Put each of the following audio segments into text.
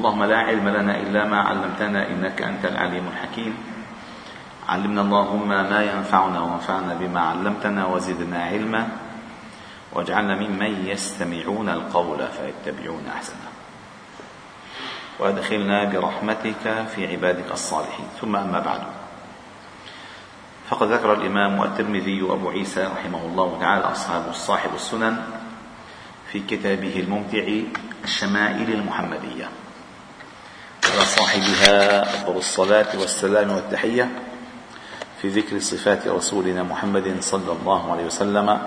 اللهم لا علم لنا إلا ما علمتنا إنك أنت العليم الحكيم. علمنا اللهم ما ينفعنا وانفعنا بما علمتنا وزدنا علما. واجعلنا ممن يستمعون القول فيتبعون أحسنه. وأدخلنا برحمتك في عبادك الصالحين. ثم أما بعد. فقد ذكر الإمام الترمذي أبو عيسى رحمه الله تعالى أصحاب الصاحب السنن في كتابه الممتع الشمائل المحمدية. على صاحبها أفضل الصلاة والسلام والتحية في ذكر صفات رسولنا محمد صلى الله عليه وسلم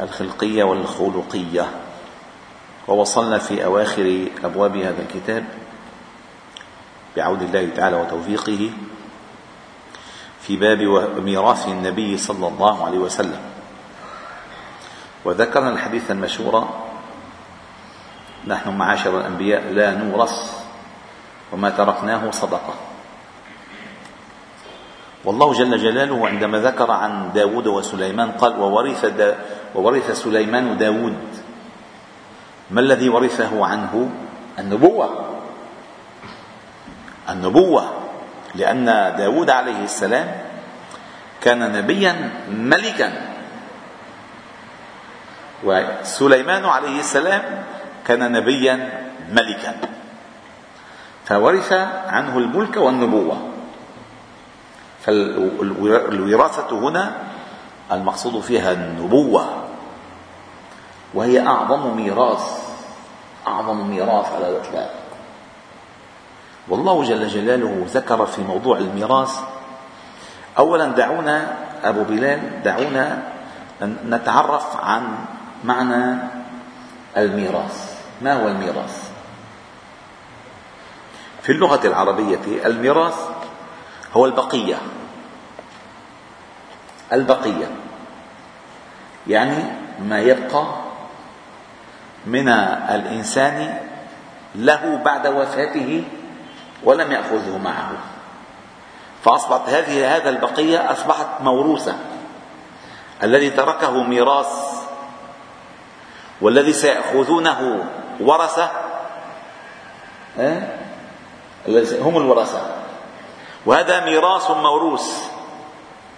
الخلقية والخلقية. ووصلنا في أواخر أبواب هذا الكتاب بعون الله تعالى وتوفيقه في باب ميراث النبي صلى الله عليه وسلم. وذكرنا الحديث المشهور نحن معاشر الأنبياء لا نورث وما تركناه صدقة. والله جل جلاله عندما ذكر عن داود وسليمان قال وورث, دا وورث سليمان داود. ما الذي ورثه عنه؟ النبوة. النبوة. لأن داود عليه السلام كان نبيا ملكا. وسليمان عليه السلام كان نبيا ملكا. فورث عنه الملك والنبوة. فالوراثة هنا المقصود فيها النبوة وهي أعظم ميراث أعظم ميراث على الإطلاق. والله جل جلاله ذكر في موضوع الميراث أولا دعونا أبو بلال دعونا نتعرف عن معنى الميراث. ما هو الميراث؟ في اللغة العربية الميراث هو البقية. البقية. يعني ما يبقى من الإنسان له بعد وفاته ولم يأخذه معه. فأصبحت هذه هذا البقية أصبحت موروثة. الذي تركه ميراث والذي سيأخذونه ورثة هم الورثة وهذا ميراث موروث.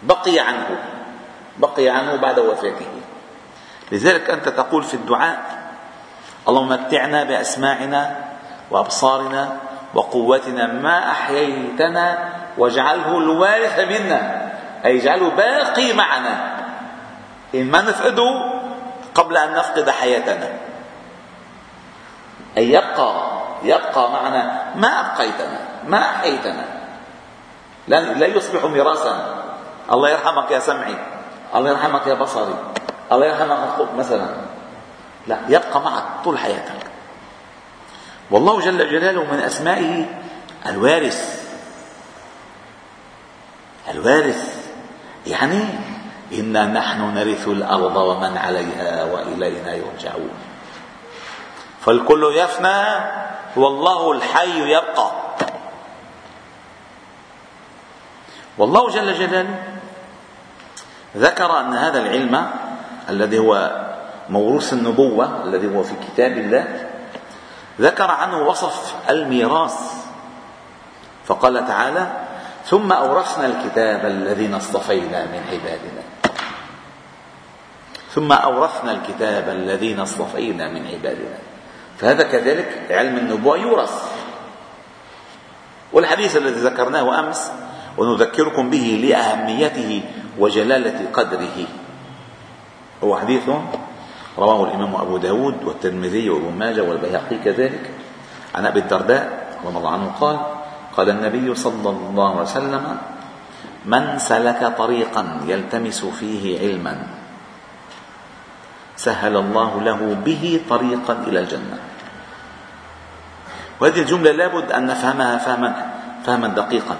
بقي عنه. بقي عنه بعد وفاته. لذلك أنت تقول في الدعاء اللهم متعنا بأسماعنا وأبصارنا وقوتنا ما أحييتنا واجعله الوارث منا. أي اجعله باقي معنا. إن ما نفقده قبل أن نفقد حياتنا. أي يبقى يبقى معنا ما أبقيتنا ما أحييتنا لا يصبح ميراثا. الله يرحمك يا سمعي. الله يرحمك يا بصري. الله يرحمك مثلا. لا يبقى معك طول حياتك. والله جل جلاله من أسمائه الوارث. الوارث. يعني إنا نحن نرث الأرض ومن عليها وإلينا يرجعون. فالكل يفنى والله الحي يبقى. والله جل جلاله ذكر أن هذا العلم الذي هو موروث النبوة الذي هو في كتاب الله ذكر عنه وصف الميراث. فقال تعالى ثم أورثنا الكتاب الذين اصطفينا من عبادنا. ثم أورثنا الكتاب الذين اصطفينا من عبادنا. فهذا كذلك علم النبوة يورث. والحديث الذي ذكرناه أمس ونذكركم به لأهميته وجلالة قدره. هو حديث رواه الإمام أبو داود والترمذي وابن ماجه والبيهقي كذلك. عن أبي الدرداء رضي الله عنه قال قال النبي صلى الله عليه وسلم من سلك طريقا يلتمس فيه علما سهل الله له به طريقا إلى الجنة. وهذه الجملة لابد أن نفهمها فهما فهما دقيقا.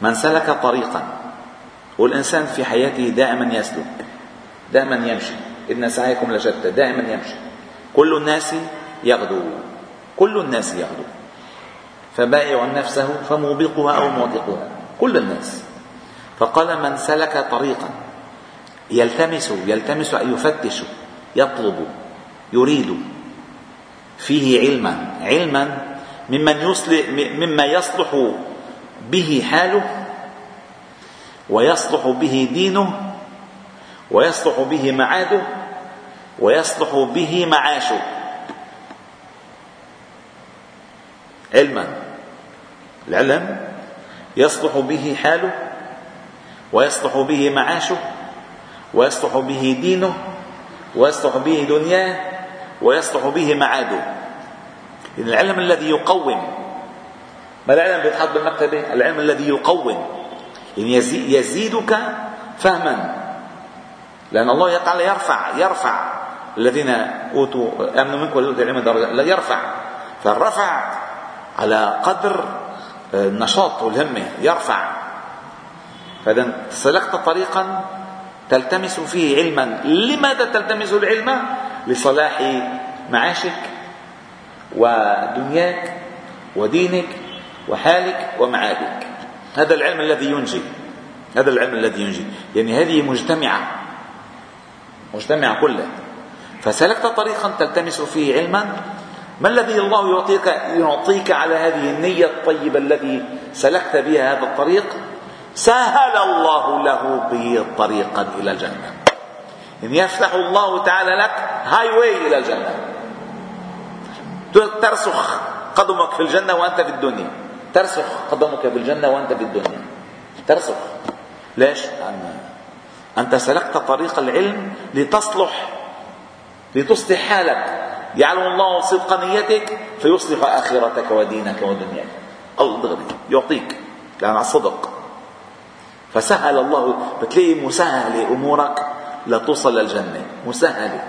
من سلك طريقا والإنسان في حياته دائما يسلك دائما يمشي. إن سعيكم لشتى دائما يمشي. كل الناس يغدو كل الناس يغدو. فبائع نفسه فموبقها أو موبقها كل الناس. فقال من سلك طريقا يلتمس يلتمس أي يفتش يطلب يريد. فيه علما علما ممن يصلح مما يصلح به حاله ويصلح به دينه ويصلح به معاده ويصلح به معاشه. علما. العلم يصلح به حاله ويصلح به معاشه ويصلح به دينه ويصلح به دنياه ويصلح به معاده. إن العلم الذي يقوم ما العلم بيتحط بالمكتبة العلم الذي يقوم. يعني يزيدك فهما. لأن الله تعالى يرفع يرفع. الذين أوتوا آمنوا منكم ولدوا العلم درجة لا يرفع. فالرفع على قدر النشاط والهمة يرفع. فإذا سلكت طريقا تلتمس فيه علما. لماذا تلتمس العلم؟ لصلاح معاشك ودنياك ودينك وحالك ومعادك. هذا العلم الذي ينجي. هذا العلم الذي ينجي. يعني هذه مجتمعة. مجتمعة كلها فسلكت طريقا تلتمس فيه علما. ما الذي الله يعطيك يعطيك على هذه النية الطيبة التي سلكت بها هذا الطريق؟ سهل الله له به طريقا إلى الجنة. إن يفتح الله تعالى لك هاي واي إلى الجنة. ترسخ قدمك في الجنة وأنت في الدنيا. ترسخ قدمك في الجنة وأنت في الدنيا. ترسخ. ليش؟ لأن أنت سلكت طريق العلم لتصلح لتصلح حالك. يعلم الله صدق نيتك فيصلح آخرتك ودينك ودنياك. الله يعطيك. لأن الصدق فسهل الله بتلاقي مسهلة أمورك لتوصل للجنة مسهلة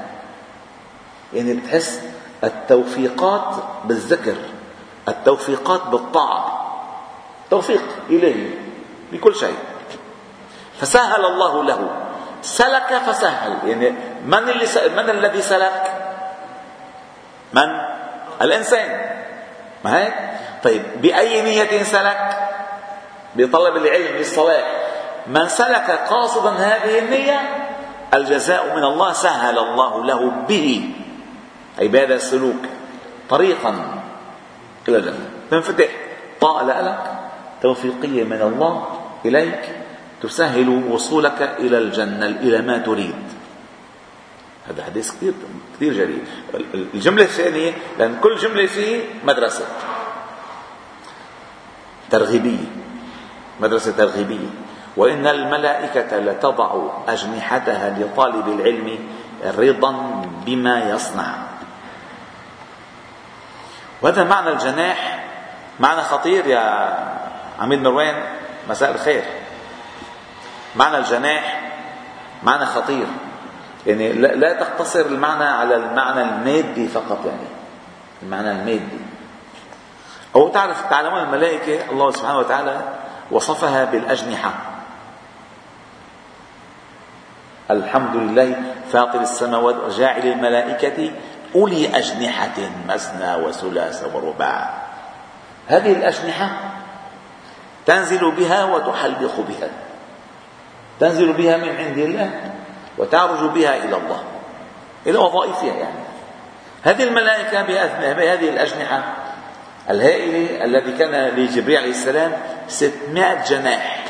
يعني بتحس التوفيقات بالذكر التوفيقات بالطاعة توفيق إلهي بكل شيء فسهل الله له سلك فسهل يعني من اللي من الذي سلك؟ من؟ الإنسان ما هيك؟ طيب بأي نية سلك؟ بطلب العلم للصلاة من سلك قاصدا هذه النية الجزاء من الله سهل الله له به. أي بهذا السلوك طريقا إلى الجنة. تنفتح طاء لك توفيقية من الله إليك تسهل وصولك إلى الجنة إلى ما تريد. هذا حديث كثير كثير جليل. الجملة الثانية لأن كل جملة فيه مدرسة ترغيبية. مدرسة ترغيبية. وإن الملائكة لتضع أجنحتها لطالب العلم رضا بما يصنع. وهذا معنى الجناح. معنى خطير يا عميد مروان مساء الخير. معنى الجناح معنى خطير. يعني لا تقتصر المعنى على المعنى المادي فقط يعني المعنى المادي. أو تعرف تعلمون الملائكة الله سبحانه وتعالى وصفها بالأجنحة. الحمد لله فاطر السماوات وجاعل الملائكة أولي أجنحة مثنى وثلاث ورباع. هذه الأجنحة تنزل بها وتحلق بها. تنزل بها من عند الله وتعرج بها إلى الله إلى وظائفها يعني. هذه الملائكة بهذه الأجنحة الهائلة الذي كان لجبريل عليه السلام ستمائة جناح.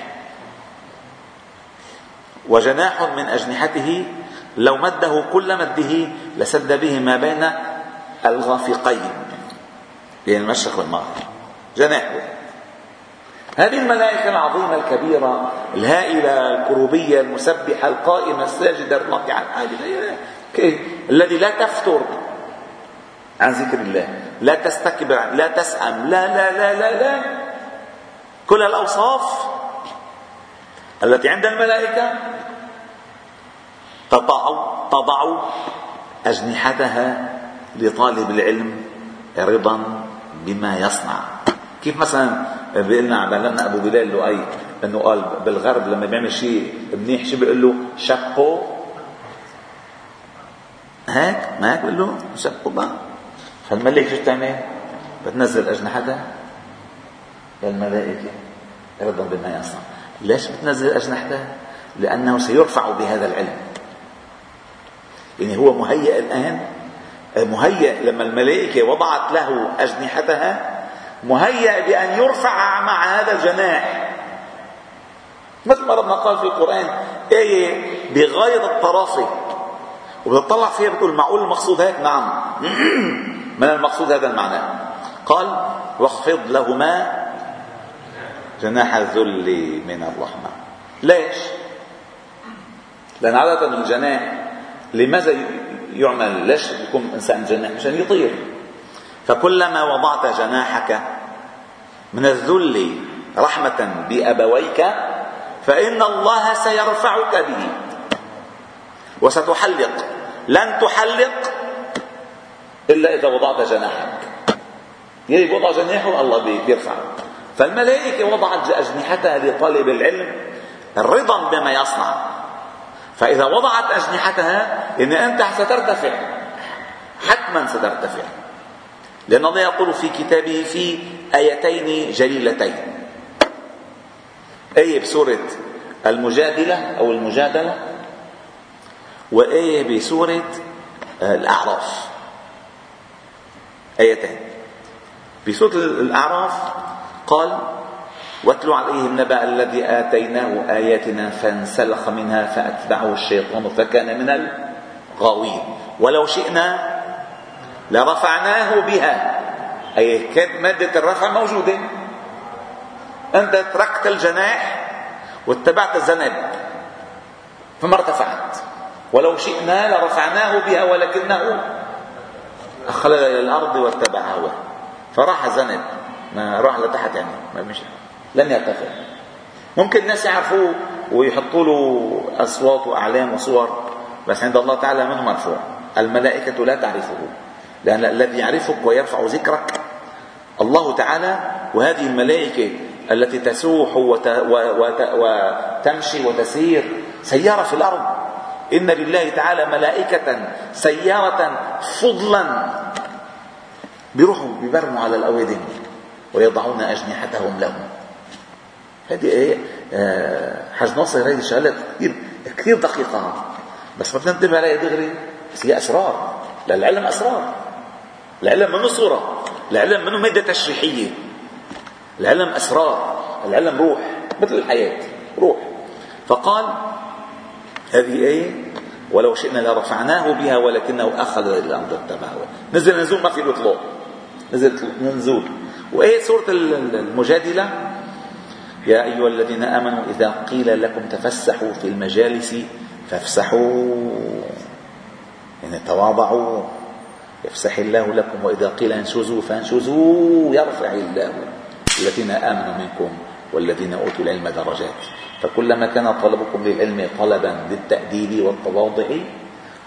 وجناح من أجنحته لو مده كل مده لسد به ما بين الغافقين. بين المشرق والمغرب. جناح. هذه الملائكة العظيمة الكبيرة الهائلة الكروبية المسبحة القائمة الساجدة الراكعة العابدة الذي لا تفتر عن ذكر الله لا تستكبر لا تسأم لا لا لا لا لا. كل الأوصاف التي عند الملائكة تضع تضع أجنحتها لطالب العلم رضا بما يصنع. كيف مثلا بيقلنا علمنا أبو بلال لؤي إنه قال بالغرب لما بيعمل شيء منيح شو بيقول له؟ شابو هيك؟ ما هيك بيقول له؟ شابو بقى. فالملك شو بتعمل؟ بتنزل أجنحتها للملائكة رضا بما يصنع. ليش بتنزل اجنحتها؟ لأنه سيرفع بهذا العلم. يعني هو مهيئ الآن مهيأ لما الملائكة وضعت له أجنحتها مهيأ بأن يرفع مع هذا الجناح مثل ما ربنا قال في القرآن آية بغاية الطرافة. وبتطلع فيها بتقول معقول المقصود هيك؟ نعم. من المقصود هذا المعنى؟ قال واخفض لهما جناح الذل من الرحمة. ليش؟ لأن عادة الجناح لماذا يعمل؟ ليش يكون إنسان جناح؟ مشان يطير. فكلما وضعت جناحك من الذل رحمة بأبويك فإن الله سيرفعك به. وستحلق. لن تحلق إلا إذا وضعت جناحك. يلي وضع جناحه الله بيرفع فالملائكة وضعت أجنحتها لطالب العلم رضا بما يصنع. فإذا وضعت أجنحتها إن أنت سترتفع. حتما سترتفع. لأن الله يقول في كتابه في آيتين جليلتين. آية بسورة المجادلة أو المجادلة وآية بسورة الأعراف. آيتين. بسورة الأعراف قال واتل عليهم نبأ الذي آتيناه آياتنا فانسلخ منها فأتبعه الشيطان فكان من الغاوين. ولو شئنا لرفعناه بها. أي كانت مادة الرفع موجودة؟ أنت تركت الجناح واتبعت الذنب فما ارتفعت. ولو شئنا لرفعناه بها ولكنه أخلد إلى الأرض واتبع هواه فراح ذنب ما راح لتحت يعني ما مشي لن يرتفع. ممكن الناس يعرفوه ويحطوا له أصوات وأعلام وصور بس عند الله تعالى منه مرفوع. الملائكة لا تعرفه لأن الذي يعرفك ويرفع ذكرك الله تعالى وهذه الملائكة التي تسوح وت... وت... وتمشي وتسير سيارة في الأرض. إن لله تعالى ملائكة سيارة فضلا بيروحوا بيبرموا على الأوادم. ويضعون أجنحتهم لهم. هذه إيه آه حاج ناصر هذه الشغلات كثير كثير دقيقة. بس ما بننتبه عليها دغري بس هي أسرار. للعلم أسرار. العلم منه صورة. العلم منه مادة تشريحية. العلم أسرار. العلم روح مثل الحياة روح. فقال هذه آية؟ ولو شئنا لرفعناه بها ولكنه أخذ إلى الأرض نزل نزول ما في له نزل نزول. وآية سورة المجادلة؟ يا أيها الذين آمنوا إذا قيل لكم تفسحوا في المجالس فافسحوا. يعني تواضعوا. يفسح الله لكم وإذا قيل انشزوا فانشزوا. يرفع الله الذين آمنوا منكم والذين أوتوا العلم درجات. فكلما كان طلبكم للعلم طلبا للتأديب والتواضع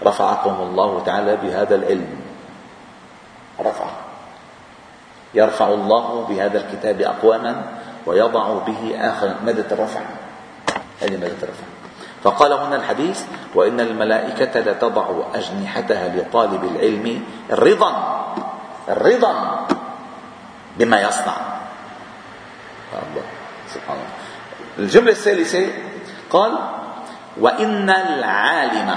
رفعكم الله تعالى بهذا العلم. رفع. يرفع الله بهذا الكتاب أقواما ويضع به آخر مدة الرفع؟ هذه مدة الرفع. فقال هنا الحديث وإن الملائكة لتضع أجنحتها لطالب العلم رضا رضا بما يصنع. الله سبحان الله الجملة الثالثة قال وإن العالم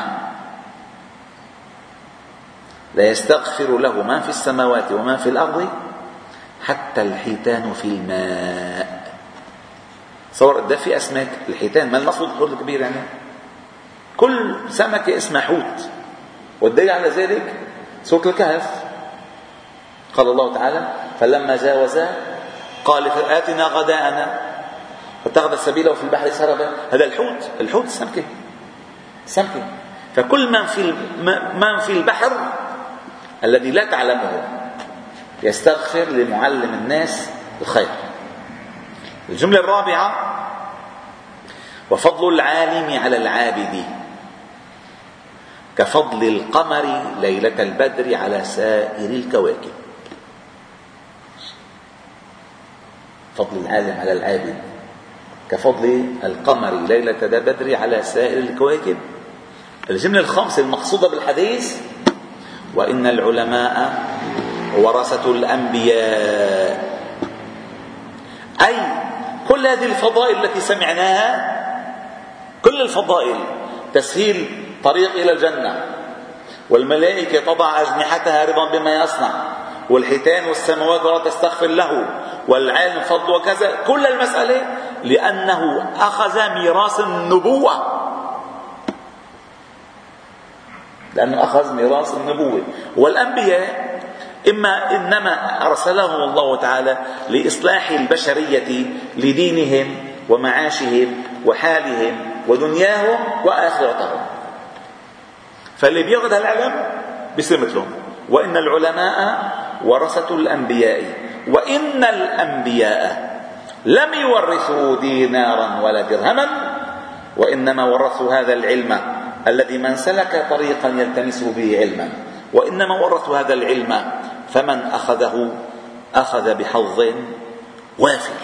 لا يستغفر له ما في السماوات وما في الأرض حتى الحيتان في الماء. صور قد في أسماك. الحيتان ما المقصود الحوت الكبير يعني. كل سمكه اسمها حوت. والدليل على ذلك سوره الكهف. قال الله تعالى فلما جاوزا قال آتنا غداءنا. فاتخذ السبيل في البحر سربا. هذا الحوت. الحوت السمكه سمكه فكل من في من في البحر الذي لا تعلمه يستغفر لمعلم الناس الخير. الجملة الرابعة وفضل العالم على العابد كفضل القمر ليلة البدر على سائر الكواكب. فضل العالم على العابد كفضل القمر ليلة البدر على سائر الكواكب. الجملة الخامسة المقصودة بالحديث وإن العلماء ورثة الأنبياء. أي كل هذه الفضائل التي سمعناها كل الفضائل تسهيل طريق إلى الجنة. والملائكة تضع أجنحتها رضا بما يصنع. والحيتان والسماوات ولا تستغفر له. والعلم فضل وكذا. كل المسألة لأنه أخذ ميراث النبوة. لأنه أخذ ميراث النبوة. والأنبياء إما إنما أرسلهم الله تعالى لإصلاح البشرية لدينهم ومعاشهم وحالهم ودنياهم وآخرتهم. فاللي بياخذ العلم بيصير مثلهم. وإن العلماء ورثة الأنبياء وإن الأنبياء لم يورثوا دينارا ولا درهما وإنما ورثوا هذا العلم الذي من سلك طريقا يلتمس به علما وإنما ورثوا هذا العلم فمن أخذه أخذ بحظ وافر.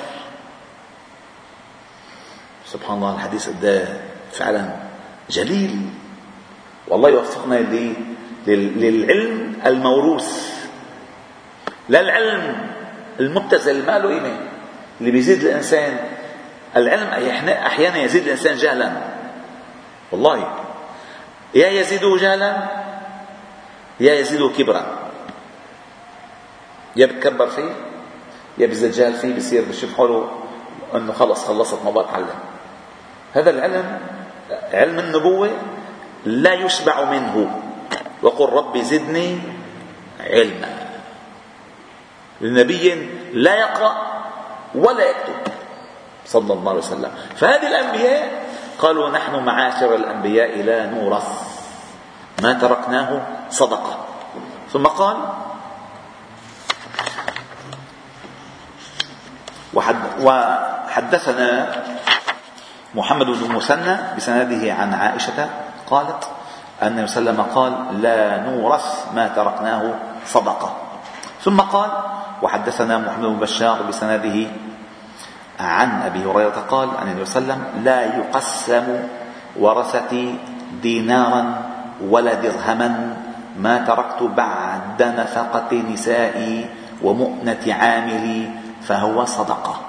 سبحان الله الحديث ده فعلا جليل. والله يوفقنا للعلم الموروث. لا العلم المبتذل ما له قيمه اللي بيزيد الإنسان العلم أحيانا يزيد الإنسان جهلا. والله يا يزيده جهلا يا يزيده كبرا. يا بتكبر فيه يا بيزيد جهل فيه بصير بشوف حاله إنه خلص خلصت ما بتعلم هذا العلم علم النبوة لا يشبع منه. وقل رب زدني علما. لنبي لا يقرأ ولا يكتب. صلى الله عليه وسلم. فهذه الأنبياء قالوا نحن معاشر الأنبياء لا نورث. ما تركناه صدقة. ثم قال وحدثنا محمد بن مسنى بسنده عن عائشة قالت أن وسلم قال لا نورث ما تركناه صدقة. ثم قال وحدثنا محمد بن بشار بسنده عن أبي هريرة قال عن النبي صلى الله عليه وسلم لا يقسم ورثتي دينارا ولا درهما ما تركت بعد نفقة نسائي ومؤنة عاملي فهو صدقة.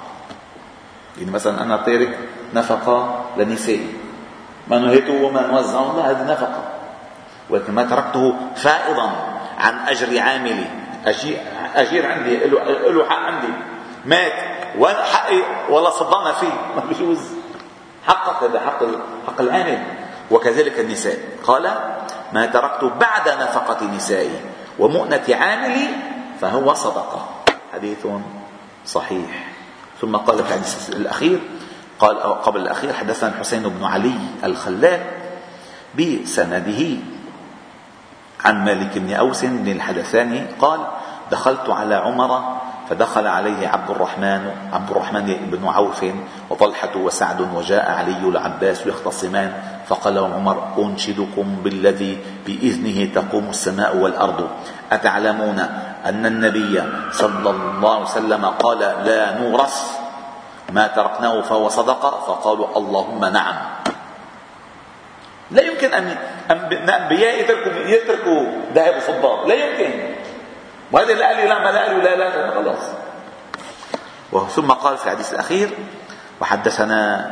يعني مثلا أنا تارك نفقة لنسائي. ما نهيته وما نوزعه لا هذه نفقة. ولكن ما تركته فائضا عن أجر عاملي. أجير عندي له حق عندي. مات. وأنا حقي ولا صدقنا فيه. ما بيجوز حقك هذا حق حق العامل. وكذلك النساء. قال ما تركت بعد نفقة نسائي ومؤنة عاملي فهو صدقة. حديث صحيح. ثم قال في الحديث الأخير قال قبل الأخير حدثنا الحسين بن علي الخلال بسنده عن مالك بن أوس بن الحدثاني قال دخلت على عمر فدخل عليه عبد الرحمن عبد الرحمن بن عوف وطلحة وسعد وجاء علي العباس يختصمان فقال عمر أنشدكم بالذي بإذنه تقوم السماء والأرض أتعلمون أن النبي صلى الله عليه وسلم قال لا نورث ما تركناه فهو صدقة فقالوا اللهم نعم. لا يمكن أن أنبياء يتركوا يتركوا ذهب وفضة. لا يمكن. وهذا لا قال لا ما لا قال لا لا خلاص. ثم قال في الحديث الأخير وحدثنا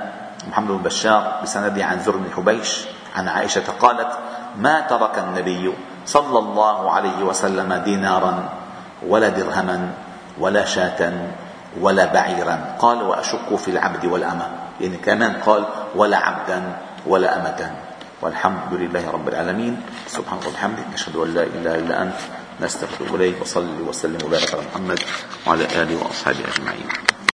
محمد بن بشار بسند عن ذر بن حبيش عن عائشة قالت ما ترك النبي صلى الله عليه وسلم دينارا ولا درهما ولا شاة ولا بعيرا. قال وأشك في العبد والأمة. يعني كمان قال ولا عبدا ولا أمة. والحمد لله رب العالمين. سبحانك وبحمدك نشهد أن لا إله إلا أنت نستغفر إليك وصلي وسلم وبارك على محمد وعلى آله وأصحابه أجمعين.